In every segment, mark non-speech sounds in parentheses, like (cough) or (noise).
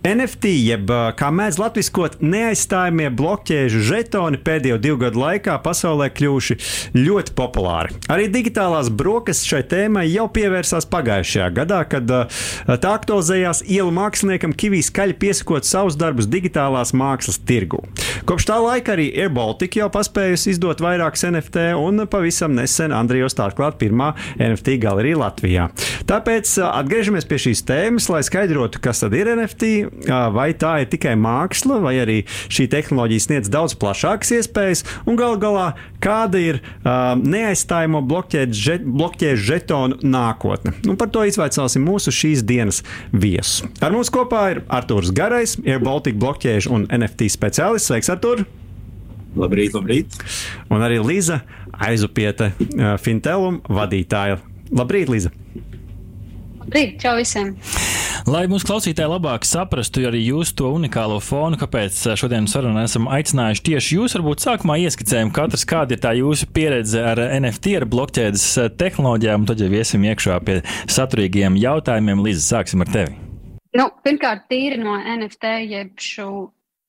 NFT, jeb kā mēdz latviskot, neaizstājamie blokķēžu žetoni pēdējo divu gadu laikā pasaulē kļuvuši ļoti populāri. Arī digitālās brokastis šai tēmai jau pievērsās pagājušajā gadā, kad tā aktualizējās ielu māksliniekam Kivijas skaļi piesakot savus darbus digitālās mākslas tirgu. Kopš tā laika arī AirBaltika jau paspējusi izdot vairākus NFT, un pavisam nesen Andrijos tā atklāta pirmā NFT galerija Latvijā. Tāpēc atgriežamies pie šīs tēmas, lai skaidrotu, kas tad ir NFT vai tā ir tikai māksla, vai arī šī tehnoloģija sniedz daudz plašākas iespējas, un gal galā kāda ir uh, neaizstājamo blokķēžu žetonu nākotne. Un par to izvaicāsim mūsu šīs dienas viesus. Ar mums kopā ir Artūrs Garais, Air Baltica blokķēžu un NFT speciālists. Sveiks, Artūr! Labrīt, labrīt! Un arī Līza Aizupieta, uh, Fintelum vadītāja. Labrīt, Līza! Labrīt, čau visiem! Lai mūsu klausītāji labāk saprastu arī jūsu to unikālo fonu, kāpēc šodienas sarunā esam aicinājuši tieši jūs, varbūt sākumā ieskicējam katrs, kāda ir tā jūsu pieredze ar NFT, ar blokķēdes tehnoloģijām, un tad jau iesim iekšā pie saturīgiem jautājumiem. Līdz sāksim ar tevi. Nu, pirmkārt, tīri no NFT, jeb šo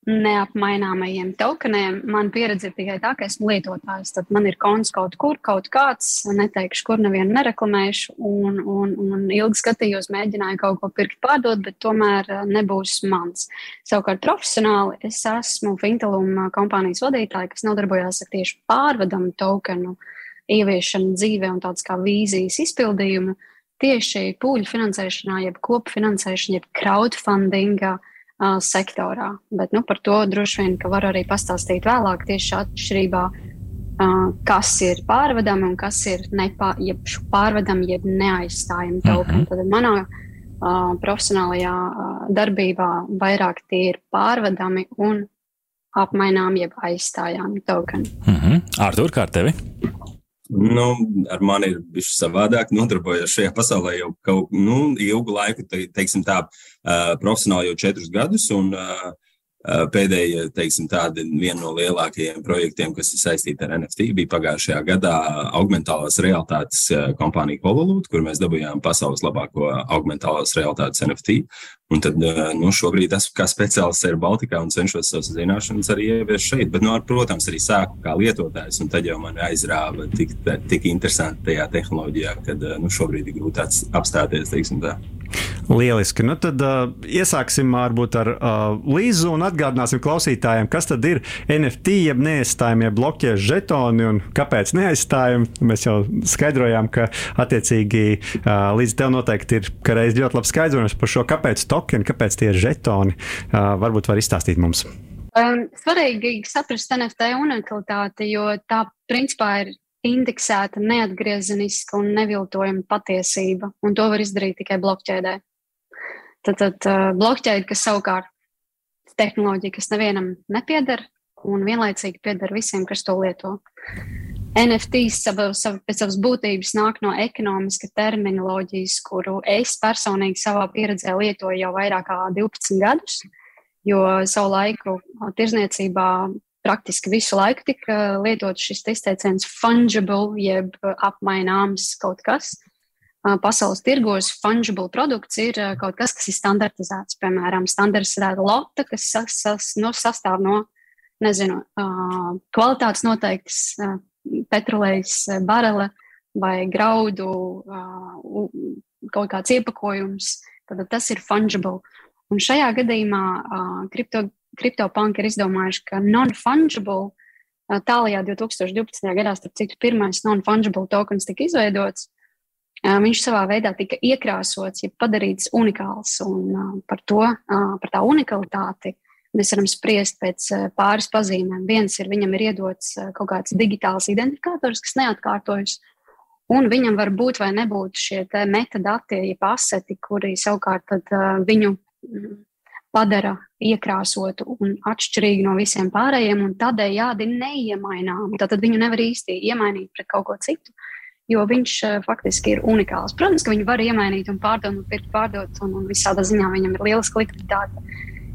neapmaināmajiem tokeniem. Man pieredze ir tikai tā, ka esmu lietotājs. Tad man ir konts kaut kur, kaut kāds, neteikšu, kur nevienu nereklamēšu, un, un, un ilgi skatījos, mēģināju kaut ko pirkt, pārdot, bet tomēr eh, nebūs mans. Savukārt profesionāli es esmu Fintelum kompānijas vadītāja, kas nodarbojās ar tieši pārvedamu tokenu ieviešanu dzīvē un tāds kā vīzijas izpildījumu tieši pūļu finansēšanā, jeb kopfinansēšanā, jeb crowdfundingā uh, sektorā. Bet nu, par to droši vien var arī pastāstīt vēlāk, tieši atšķirībā, uh, kas ir pārvedami un kas ir nepā, jeb pārvedami, jeb neaizstājami tokeni. Mm -hmm. Tad manā uh, profesionālajā uh, darbībā vairāk tie ir pārvedami un apmainām, jeb aizstājami tokeni. Mm -hmm. Artur, kā ar tevi? Nu, ar mani ir bijis savādāk. (laughs) Nodarbojos šajā pasaulē jau kaut nu, ilgu laiku, te, teiksim tā, uh, profesionāli jau četrus gadus. Un, uh, Pēdējie, teiksim, tādi viena no lielākajiem projektiem, kas ir saistīti ar NFT, bija pagājušajā gadā augmentālās realitātes kompānija Hololūta, kur mēs dabūjām pasaules labāko augmentālās realitātes NFT. Un tad, nu, šobrīd esmu kā speciālists ar Baltikā un cenšos savas zināšanas arī ieviest šeit. Bet, nu, ar, protams, arī sāku kā lietotājs, un tad jau man aizrāva tik, tik interesanti tajā tehnoloģijā, ka nu, šobrīd ir grūti apstāties, teiksim tā. Lieliski. Nu, tad uh, iesāksim varbūt ar uh, Līzu un atgādināsim klausītājiem, kas tad ir NFT, jeb neaizstājamie blokķiešu žetoni un kāpēc neaizstājam. Mēs jau skaidrojām, ka attiecīgi uh, līdz tev noteikti ir reiz ļoti labs skaidrojums par šo, kāpēc tokeni, kāpēc tie žetoni. Uh, varbūt var izstāstīt mums. Um, svarīgi saprast NFT unikalitāti, jo tā principā ir indeksēta, neatgriezeniska un neviltojama patiesība, un to var izdarīt tikai blokķēdē. Tad, tad uh, blokķēde, kas savukārt tehnoloģija, kas nevienam nepieder, un vienlaicīgi pieder visiem, kas to lieto. NFTs sava, sava, pēc savas būtības nāk no ekonomiska terminoloģijas, kuru es personīgi savā pieredzē lietoju jau vairāk kā 12 gadus, jo savu laiku tirzniecībā praktiski visu laiku tika lietots šis izteiciens fungible, jeb apmaināms kaut kas. Pasaules tirgos fungible produkts ir kaut kas, kas ir standartizēts. Piemēram, standartizēta lota, kas sas, sas, no, sastāv no nezinu, kvalitātes noteiktas petrolejas barele vai graudu kaut kāds iepakojums. Tad tas ir fungible. Un šajā gadījumā kripto CryptoPunk ir izdomājuši, ka non-fungible tālajā 2012. gadā, starp citu, pirmais non-fungible tokens tika izveidots. Viņš savā veidā tika iekrāsots, ja padarīts unikāls. Un par to, par tā unikalitāti mēs varam spriest pēc pāris pazīmēm. Viens ir, viņam ir iedots kaut kāds digitāls identifikators, kas neatkārtojas. Un viņam var būt vai nebūt šie metadati, ja paseti, kuri savukārt uh, viņu padara iekrāsotu un atšķirīgu no visiem pārējiem, un tādējādi neiemaināmu. Tad viņu nevar īsti iemainīt pret kaut ko citu, jo viņš uh, faktiski ir unikāls. Protams, ka viņu var iemainīt un pārdot, un pirkt, pārdot, un, un visādā ziņā viņam ir lieliska likviditāte.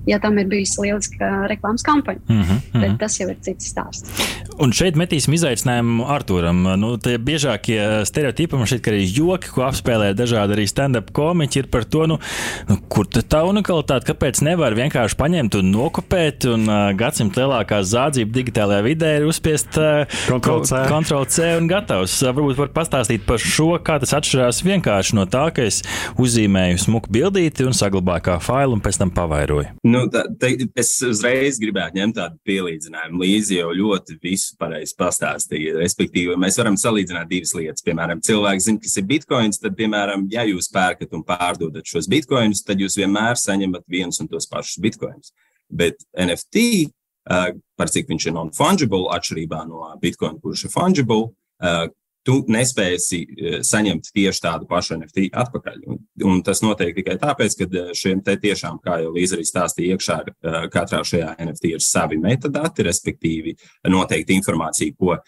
Ja tam ir bijusi lieliska reklāmas kampaņa. Mm -hmm, mm -hmm. Bet tas jau ir cits stāsts. Un šeit metīsim izaicinājumu Arturam. Nu, tie biežākie stereotipi man šķiet, ka arī joki, ko apspēlē dažādi arī stand-up komiķi, ir par to, nu, nu, kur tā unikalitāte, kāpēc nevar vienkārši paņemt un nokopēt, un uh, gadsimta lielākā zādzība digitālajā vidē ir uzspiest uh, Ctrl-C Ctrl un gatavs. Varbūt var pastāstīt par šo, kā tas atšķirās vienkārši no tā, ka es uzzīmēju smuku bildīti un saglabāju kā failu un pēc tam pavairoju. Nu, tā, te, es uzreiz gribētu ņemt tādu pielīdzinājumu līdzi, jo ļoti visu pareizi pastāstīja. Respektīvi, mēs varam salīdzināt divas lietas. Piemēram, cilvēks zina, kas ir bitkoins, tad, piemēram, ja jūs pērkat un pārdodat šos bitkoinus, tad jūs vienmēr saņemat viens un tos pašus bitkoinus. Bet NFT, par cik viņš ir non-fungible, atšķirībā no bitkoina, kurš ir fungible, tu nespēsi eh, saņemt tieši tādu pašu NFT atpakaļ. Un, un tas notiek tikai tāpēc, ka eh, šiem te tiešām, kā jau Līza arī stāstīja, iekšā eh, katrā šajā NFT ir savi metadati, respektīvi noteikti informācija, ko uh,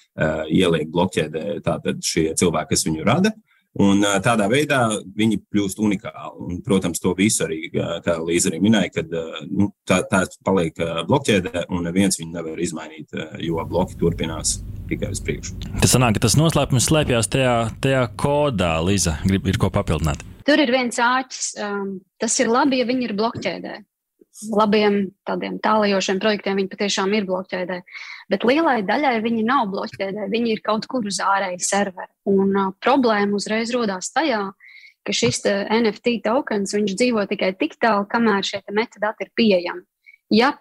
ieliek blokķēdē tātad šie cilvēki, kas viņu rada. Un tādā veidā viņi kļūst unikāli. Un, protams, to visu arī, kā Līza arī minēja, kad nu, tā, tā paliek blokķēdē, un neviens viņu nevar izmainīt, jo bloki turpinās tikai uz priekšu. Tas sanāk, ka tas noslēpums slēpjas tajā, tajā kodā, Līza, grib ir ko papildināt. Tur ir viens āķis. Um, tas ir labi, ja viņi ir blokķēdē labiem tādiem tālajošiem projektiem viņi patiešām ir blokķēdē. Bet lielai daļai viņi nav blokķēdē, viņi ir kaut kur uz ārēju serveri. Un uh, problēma uzreiz rodās tajā, ka šis NFT tokens dzīvo tikai tik tālu, kamēr šie metadati ir pieejami. Ja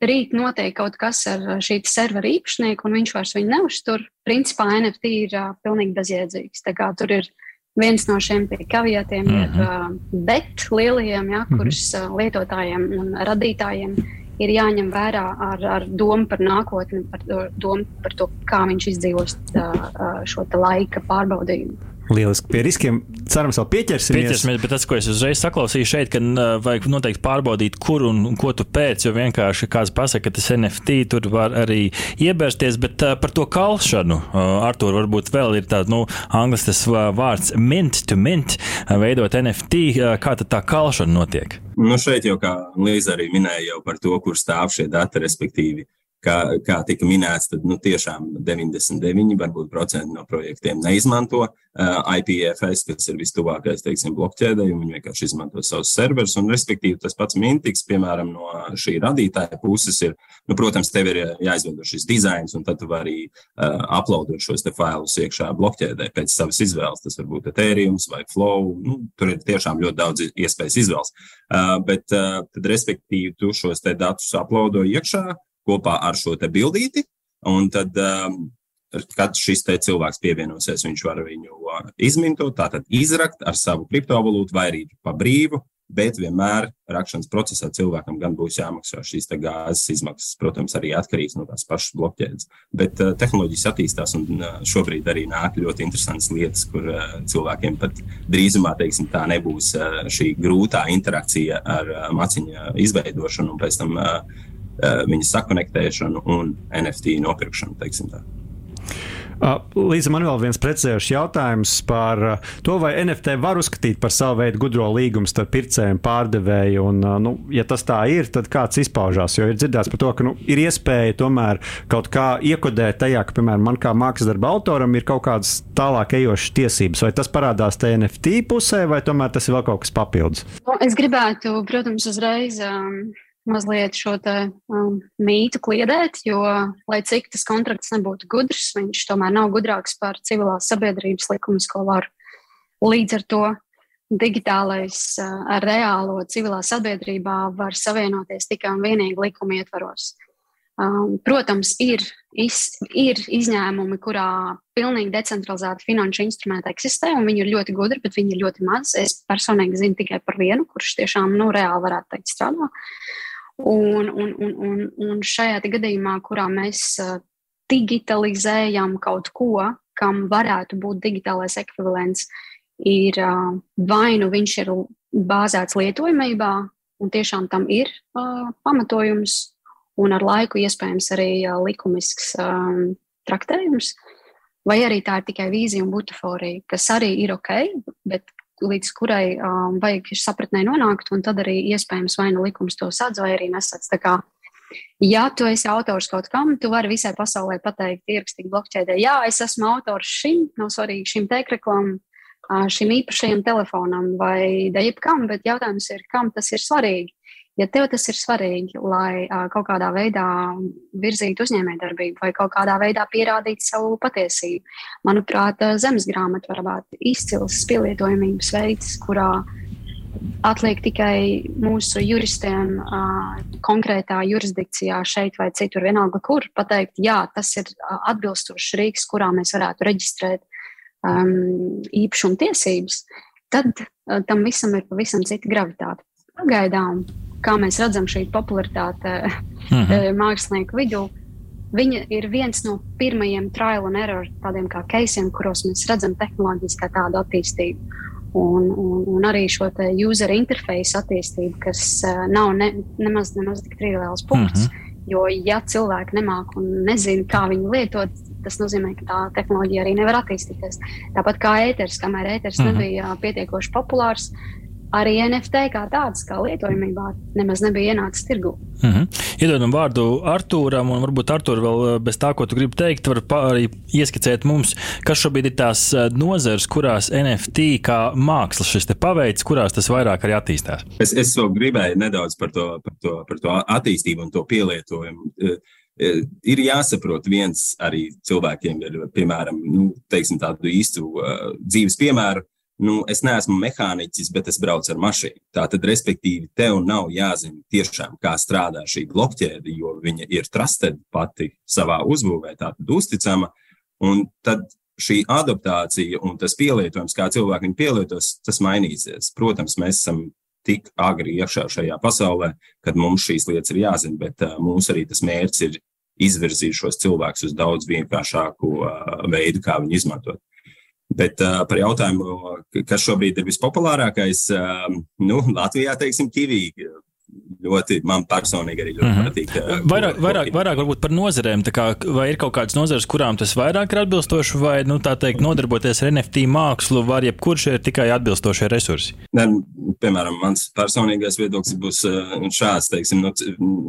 rīt notiek kaut kas ar šī servera īpašnieku un viņš vairs viņu neuztur, principā NFT ir uh, pilnīgi bezjēdzīgs. Tā kā tur ir viens no šiem kavietiem mm -hmm. ir uh, bet lielajiem, ja, kurus uh, lietotājiem un radītājiem ir jāņem vērā ar, ar domu par nākotni, par domu par to, kā viņš izdzīvos uh, šo laika pārbaudījumu. Lieliski pie riskiem. Cerams, vēl pieķersimies. Pieķersimies, bet tas, ko es uzreiz saklausīju šeit, ka vajag noteikti pārbaudīt, kur un, ko tu pēc, jo vienkārši kāds pasaka, ka tas NFT tur var arī iebērsties, bet par to kalšanu, Artur, varbūt vēl ir tāds, nu, anglis tas vārds mint to mint, veidot NFT, kā tad tā kalšana notiek? Nu, šeit jau kā Līza arī minēja jau par to, kur stāv šie dati, respektīvi kā, kā tika minēts, tad nu, tiešām 99% no projektiem neizmanto uh, IPFS, kas ir vistuvākais teiksim, blokķēdē, un viņi vienkārši izmanto savus serverus. Un, respektīvi, tas pats Mintiks, piemēram, no šī radītāja puses, ir, nu, protams, tev ir jāizveido šis dizains, un tad tu vari uh, uploadot šos failus iekšā blokķēdē pēc savas izvēles. Tas var būt Ethereum vai Flow. Nu, tur ir tiešām ļoti daudz iespējas izvēles. Uh, bet, uh, tad, respektīvi, tu šos datus uploado iekšā kopā ar šo te bildīti. Un tad, um, kad šis cilvēks pievienosies, viņš var viņu uh, izmantot, tātad izrakt ar savu kriptovalūtu vai arī pa brīvu. Bet vienmēr rakšanas procesā cilvēkam gan būs jāmaksā šīs gāzes izmaksas. Protams, arī atkarīgs no tās pašas blokķēdes. Bet uh, tehnoloģijas attīstās, un uh, šobrīd arī nāk ļoti interesantas lietas, kur uh, cilvēkiem pat drīzumā teiksim, tā nebūs uh, šī grūtā interakcija ar uh, maciņa izveidošanu un pēc tam uh, Eh, viņas sakonektēšanu un NFT nopirkšanu. Līdz man vēl viens precizējošs jautājums par to, vai NFT var uzskatīt par savu veidu gudro līgumu starp pircēju un pārdevēju. Un, nu, ja tas tā ir, tad kāds izpaužās? Jo ir dzirdēts par to, ka nu, ir iespēja tomēr kaut kā iekodēt tajā, ka, piemēram, man kā mākslas darba autoram ir kaut kādas tālāk ejošas tiesības. Vai tas parādās te NFT pusē, vai tomēr tas ir vēl kaut kas papildus? Nu, es gribētu, protams, uzreiz. Um mazliet šo te, um, mītu kliedēt, jo, lai cik tas kontrakts nebūtu gudrs, viņš tomēr nav gudrāks par civilās sabiedrības likumisko varu. Līdz ar to digitālais uh, ar reālo civilā sabiedrībā var savienoties tikai un vienīgi likuma ietvaros. Um, protams, ir, iz, ir izņēmumi, kurā pilnīgi decentralizēti finanšu instrumenti eksistē, un viņi ir ļoti gudri, bet viņi ir ļoti maz. Es personīgi zinu tikai par vienu, kurš tiešām nu, reāli varētu teikt strādā. Un, un, un, un, un šajā gadījumā, kurā mēs digitalizējam kaut ko, kam varētu būt digitālais ekvivalents, ir vai nu viņš ir bāzēts lietojamībā, un tiešām tam ir uh, pamatojums, un ar laiku iespējams arī uh, likumisks um, traktējums, vai arī tā ir tikai vīzija un butaforija, kas arī ir ok, bet līdz kurai um, vajag sapratnē nonākt, un tad arī iespējams vai nu likums to sadz, vai arī nesats. Ja tu esi autors kaut kam, tu vari visai pasaulē pateikt, ierakstīt blokķēdē, jā, es esmu autors šim, nav svarīgi šim tēkreklam, šim īpašajam telefonam vai jebkam, bet jautājums ir, kam tas ir svarīgi. Ja tev tas ir svarīgi, lai kaut kādā veidā virzītu uzņēmējdarbību vai kaut kādā veidā pierādītu savu patiesību, manuprāt, zemes grāmata var būt izcils pielietojamības veids, kurā atliek tikai mūsu juristiem konkrētā jurisdikcijā, šeit vai citur, vienalga kur, pateikt, jā, tas ir atbilstošs rīks, kurā mēs varētu reģistrēt um, īpašuma tiesības, tad uh, tam visam ir pavisam cita gravitāte. Pagaidām kā mēs redzam šī popularitāte mm -hmm. mākslinieku vidū, viņa ir viens no pirmajiem trial and error tādiem kā keisiem, kuros mēs redzam tehnoloģiski tādu attīstību. Un, un, un arī šo user interfeisu attīstību, kas uh, nav ne, nemaz, nemaz tik triviāls punkts. Mm -hmm. Jo, ja cilvēki nemāk un nezina, kā viņu lietot, tas nozīmē, ka tā tehnoloģija arī nevar attīstīties. Tāpat kā ēters, kamēr ēters mm -hmm. nebija pietiekoši populārs, arī NFT kā tāds, kā lietojamībā, nemaz nebija ienācis tirgū. Mm -hmm. Iedodam vārdu Artūram, un varbūt Artūram vēl eh, bez tā, ko tu gribi teikt, var arī ieskicēt mums, kas šobrīd ir tās eh, nozeres, kurās NFT kā māksla šis te paveids, kurās tas vairāk arī attīstās. Es, es vēl gribēju nedaudz par to, par to, par to attīstību un to pielietojumu eh, ir jāsaprot, viens arī cilvēkiem ir, piemēram, nu, teiksim, tādu īstu uh, dzīves piemēru nu, es neesmu mehāniķis, bet es braucu ar mašīnu. Tātad, respektīvi, tev nav jāzina tiešām, kā strādā šī blokķēde, jo viņa ir trusted pati savā uzbūvē, tātad uzticama. Un tad šī adaptācija un tas pielietojums, kā cilvēki viņu pielietos, tas mainīsies. Protams, mēs esam tik agri iekšā šajā pasaulē, kad mums šīs lietas ir jāzina, bet uh, mūsu arī tas mērķis ir izvirzīt šos cilvēkus uz daudz vienkāršāku uh, veidu, kā viņu izmantot. Bet uh, par jautājumu, kas šobrīd ir vispopulārākais, uh, nu, Latvijā, teiksim, kivīgi ļoti man personīgi arī ļoti mm -hmm. patīk. Vairāk, vairāk, vairāk varbūt par nozarēm. Kā, vai ir kaut kādas nozares, kurām tas vairāk ir atbilstoši, vai, nu, tā teikt, nodarboties ar NFT mākslu, var jebkurš ir tikai atbilstošie resursi? Ne, piemēram, mans personīgais viedoklis būs šāds, teiksim, nu,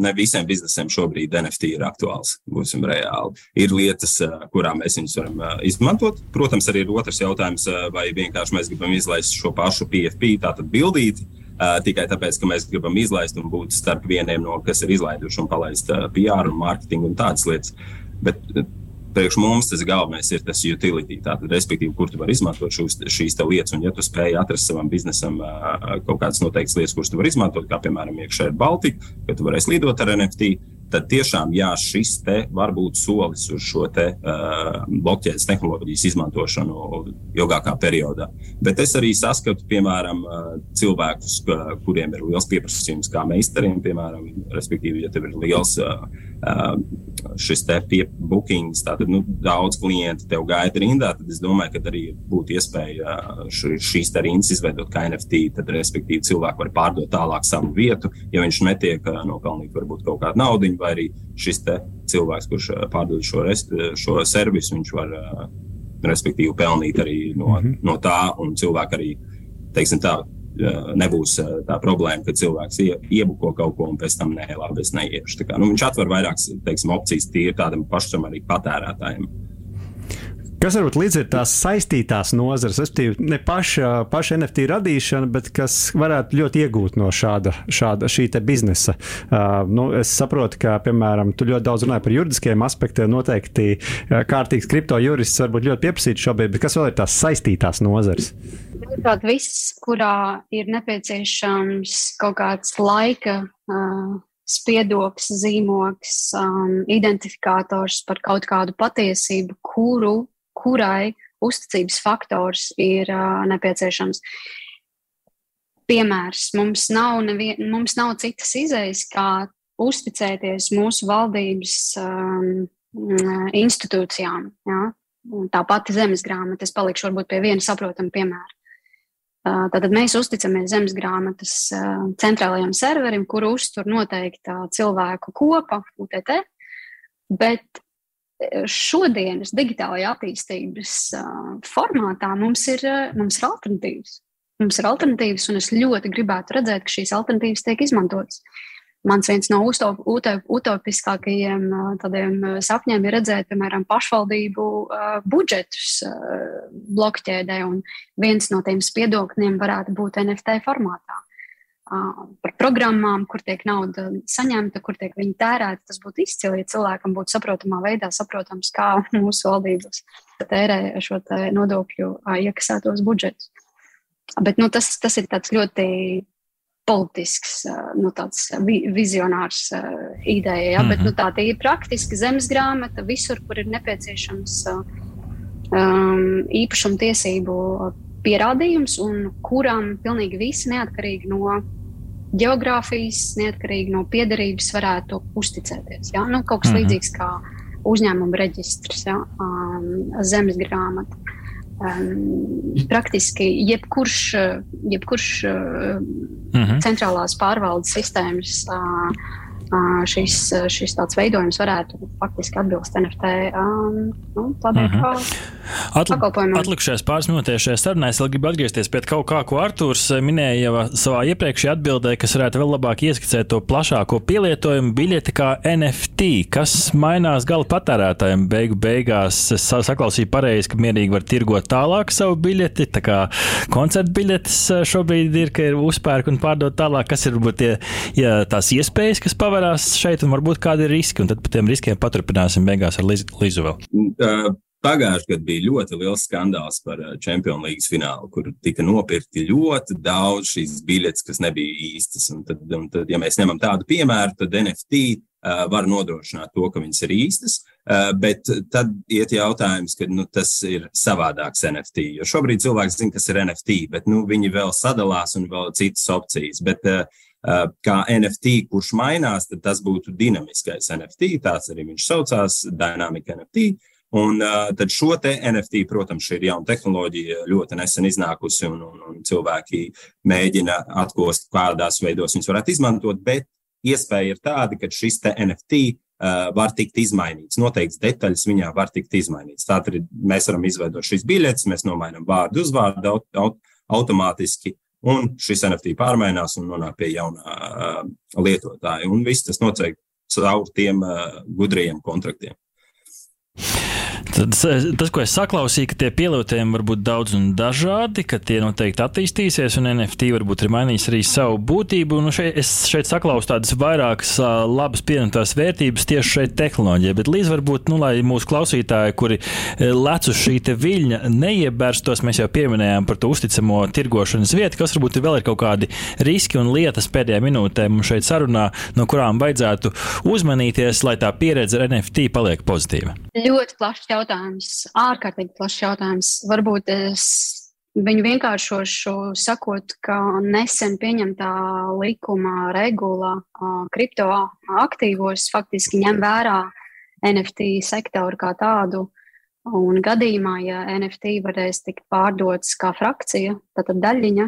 ne visiem biznesiem šobrīd NFT ir aktuāls, būsim reāli. Ir lietas, kurām mēs viņus varam izmantot. Protams, arī ir otrs jautājums, vai vienkārši mēs gribam izlaist šo pašu PFP, tātad bildīti tikai tāpēc, ka mēs gribam izlaist un būt starp vieniem no, kas ir izlaiduši un palaist uh, PR un mārketingu un tādas lietas. Bet uh, priekš mums tas galvenais ir tas utility, tātad, respektīvi, kur tu vari izmantot šos, šīs lietas. Un, ja tu spēj atrast savam biznesam uh, kaut kādas noteiktas lietas, kuras tu vari izmantot, kā piemēram iekšā ir Baltika, ka tu varēsi lidot ar NFT, tad tiešām jā, šis te var būt solis uz šo te uh, blokķēdes tehnoloģijas izmantošanu ilgākā periodā. Bet es arī saskatu, piemēram, uh, cilvēkus, kuriem ir liels pieprasījums kā meistariem, piemēram, respektīvi, ja tev ir liels uh, šis te bookings, tātad nu, daudz klienti tev gaida rindā, tad es domāju, ka arī būtu iespēja uh, šīs te rindas izveidot kā NFT, tad respektīvi cilvēki var pārdot tālāk savu vietu, ja viņš netiek uh, nopelnīt varbūt kaut kādu naudu vai arī šis cilvēks, kurš pārdod šo, rest, eh, šo servisu, viņš var respektīvi pelnīt arī no, mm -hmm. no tā, un cilvēki arī, teiksim tā, nebūs tā problēma, ka cilvēks ie, iebuko kaut ko un pēc tam nē, labi, es neiešu. Kā, nu, viņš atver vairākas teiksim, opcijas tīri tādam pašam arī patērētājiem. Kas varbūt līdz ir tās saistītās nozares, respektīvi ne paša, paša NFT radīšana, bet kas varētu ļoti iegūt no šāda, šāda šī biznesa. Uh, nu, es saprotu, ka, piemēram, tu ļoti daudz runāji par juridiskiem aspektiem. Noteikti uh, kārtīgs kripto jurists varbūt ļoti pieprasīts šobrīd, bet kas vēl ir tās saistītās nozares? Manuprāt, viss, kurā ir nepieciešams kaut kāds laika. Uh, spiedoks, zīmogs, um, identifikators par kaut kādu patiesību, kuru kurai uzticības faktors ir uh, nepieciešams. Piemērs mums nav, nevien, mums nav citas izējas, kā uzticēties mūsu valdības um, institūcijām. Ja? Tā pati zemes grāmata, es palikšu varbūt pie viena saprotama piemēra. Tātad mēs uzticamies zemes grāmatas centrālajiem serverim, kuru uztur noteikta cilvēku kopa, UTT, bet šodienas digitālajā attīstības formātā mums ir, mums ir alternatīvas. mums ir alternatīvas, un es ļoti gribētu redzēt, ka šīs alternatīvas tiek izmantotas. Mans viens no utopiskākajiem tādiem sapņiem ir redzēt, piemēram, pašvaldību budžetus blokķēdē, un viens no tiem spiedokļiem varētu būt NFT formātā. Par programmām, kur tiek nauda saņemta, kur tiek viņa tērēta, tas būtu izcili, ja cilvēkam būtu saprotamā veidā saprotams, kā (laughs) mūsu valdības tērē šo nodokļu iekasētos budžetus. Bet nu, tas, tas ir ļoti politisks, nu, tāds vizionārs ideja. Ja? Mm -hmm. Bet nu, tā ir praktiski zemes grāmata visur, kur ir nepieciešams um, īpašuma tiesību pierādījums, un kuram pilnīgi visi neatkarīgi no geogrāfijas, neatkarīgi no piederības varētu uzticēties. Ja? Nu, kaut kas mm -hmm. līdzīgs kā uzņēmuma reģistrs, ja? um, zemes grāmata. Um, praktiski jebkurš, jebkurš uh, uh -huh. centrālās pārvaldes sistēmas uh, šis, šis tāds veidojums varētu faktiski atbilst NFT um, nu, tādai uh -huh. Atli pakalpojumam. Atlikušais pāris minūtēs šajā sarunā es vēl gribu atgriezties pie kaut kā, ko Artūrs minēja jau savā iepriekšējā atbildē, kas varētu vēl labāk ieskicēt to plašāko pielietojumu biļeti kā NFT, kas mainās gala patērētājiem beigu beigās. Es saklausīju pareizi, ka mierīgi var tirgot tālāk savu biļeti, tā kā koncerta biļetes šobrīd ir, ka ir uzpērk un pārdot tālāk, kas ir varbūt tie, ja, tās iespējas, kas paver parādās šeit, un varbūt kādi ir riski, un tad par tiem riskiem paturpināsim beigās ar Lizu vēl. Uh. Pagājušajā gadā bija ļoti liels skandāls par Champions League finālu, kur tika nopirkti ļoti daudz šīs biļetes, kas nebija īstas. Un tad, un tad, ja mēs ņemam tādu piemēru, tad NFT uh, var nodrošināt to, ka viņas ir īstas. Uh, bet tad iet jautājums, ka nu, tas ir savādāks NFT. Jo šobrīd cilvēks zina, kas ir NFT, bet nu, viņi vēl sadalās un vēl citas opcijas. Bet, uh, Eh, kā NFT, kurš mainās, tad tas būtu dinamiskais NFT. Tāds arī viņš saucās, Dynamic NFT. Un tad šo te NFT, protams, ir jauna tehnoloģija, ļoti nesen iznākusi, un, un, un cilvēki mēģina atkost, kādās veidos viņus varētu izmantot. Bet iespēja ir tāda, ka šis NFT var tikt izmainīts. Noteikts detaļas viņā var tikt izmainīts. Tātad mēs varam izveidot šīs biļetes, mēs nomainām vārdu uzvārdu aut, aut, automātiski. Un šis NFT pārmainās un nonāk pie jaunā uh, lietotāja. Un viss tas notiek caur tiem uh, gudrajiem kontraktiem. Tad, tas, ko es saklausīju, ka tie pielietojumi var būt daudz un dažādi, ka tie noteikti attīstīsies, un NFT varbūt ir mainījis arī savu būtību. Nu šeit, es šeit saklausu tādas vairākas uh, labas pievienotās vērtības tieši šeit tehnoloģijā, bet līdz varbūt, nu, lai mūsu klausītāji, kuri lec uz šī viļņa, neiebērstos, mēs jau pieminējām par to uzticamo tirgošanas vietu, kas varbūt vēl ir kaut kādi riski un lietas pēdējā minūtē mums šeit sarunā, no kurām vajadzētu uzmanīties, lai tā pieredze ar NFT paliek pozitīva. Ļoti plašs jautājums, ārkārtīgi plašs jautājums. Varbūt es viņu vienkāršošu, sakot, ka nesen pieņemtā likuma regula kriptoaktīvos faktiski ņem vērā NFT sektoru kā tādu. Un gadījumā, ja NFT varēs tikt pārdots kā frakcija, tad daļiņa,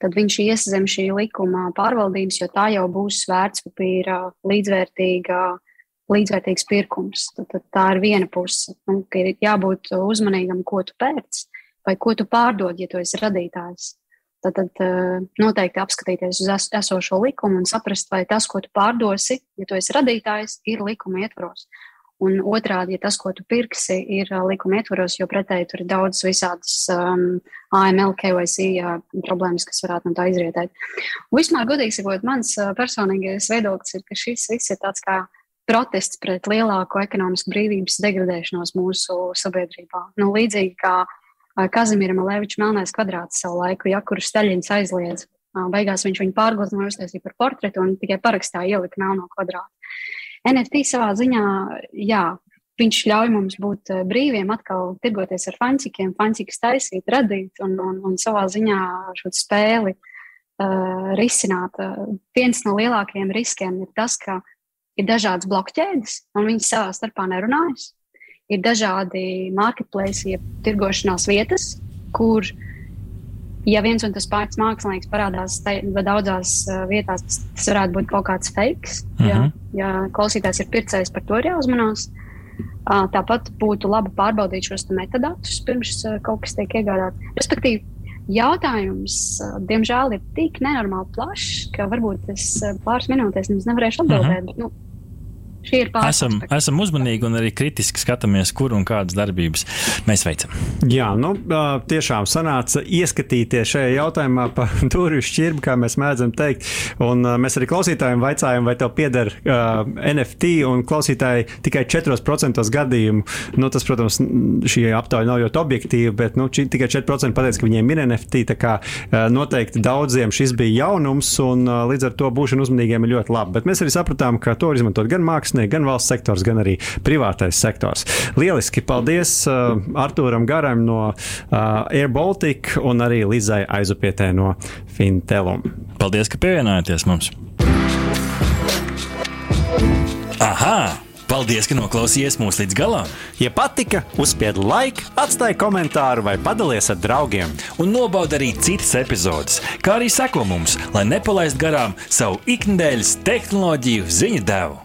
tad viņš ies zem šī likuma pārvaldības, jo tā jau būs vērtspapīra līdzvērtīga līdzvērtīgs pirkums. Tad, tad tā ir viena puse. Un, ir jābūt uzmanīgam, ko tu pērc vai ko tu pārdod, ja tu esi radītājs. Tad, tad eh, noteikti apskatīties uz es, esošo likumu un saprast, vai tas, ko tu pārdosi, ja tu esi radītājs, ir likuma ietvaros. Un otrādi, ja tas, ko tu pirksi, ir uh, likuma ietvaros, jo pretēji tur ir daudz visādas um, AML, KYC uh, problēmas, kas varētu no tā izrietēt. Un vispār, godīgi sakot, mans uh, personīgais viedoklis ir, ka šis viss ir tāds kā protests pret lielāko ekonomisku brīvības degradēšanos mūsu sabiedrībā. Nu, līdzīgi kā Kazimieram Levičam Melnais kvadrāts savu laiku, ja kurš Staļins aizliedz. Beigās viņš viņu pārgleznoja, uztaisīja par portretu un tikai parakstā ielika melno kvadrātu. NFT savā ziņā, jā, viņš ļauj mums būt brīviem, atkal tirgoties ar fancikiem, fancikas taisīt, radīt un, un, un savā ziņā šo spēli uh, risināt. Uh, viens no lielākajiem riskiem ir tas, ka uh, ir dažādas blokķēdes, un viņas savā starpā nerunājas. Ir dažādi marketplace, jeb tirgošanās vietas, kur, ja viens un tas pats mākslinieks parādās te, daudzās vietās, tas, tas varētu būt kaut kāds fake. Uh -huh. ja, mhm. ja klausītājs ir pircējs, par to ir jāuzmanās. Tāpat būtu labi pārbaudīt šos metadatus pirms kaut kas tiek iegādāts. Respektīvi, jautājums, diemžēl, ir tik nenormāli plašs, ka varbūt es pāris minūtēs nevarēšu atbildēt. Uh -huh. nu, ir pārspēja. Esam, esam uzmanīgi un arī kritiski skatāmies, kur un kādas darbības mēs veicam. Jā, nu, tiešām sanāca ieskatīties šajā jautājumā pa (laughs) durvju šķirbi, kā mēs mēdzam teikt. Un mēs arī klausītājiem vaicājam, vai tev pieder uh, NFT, un klausītāji tikai 4% gadījumu. Nu, tas, protams, šī aptauja nav ļoti objektīva, bet nu, tikai 4% pateica, ka viņiem ir NFT. Tā kā uh, noteikti daudziem šis bija jaunums, un uh, līdz ar to būšana uzmanīgiem ir ļoti laba. Bet mēs arī sapratām, ka to var izmantot gan mākslinieki, mākslinieki, gan valsts sektors, gan arī privātais sektors. Lieliski! Paldies uh, Artūram Garam no uh, Air Baltica un arī Lizai Aizupietē no Fintelum. Paldies, ka pievienojāties mums! Aha! Paldies, ka noklausījāties mūsu līdz galam! Ja patika, uzspiediet like, atstājiet komentāru vai padalieties ar draugiem. Un nobaudiet arī citas epizodes, kā arī sekot mums, lai nepalaistu garām savu ikdienas tehnoloģiju ziņu devumu.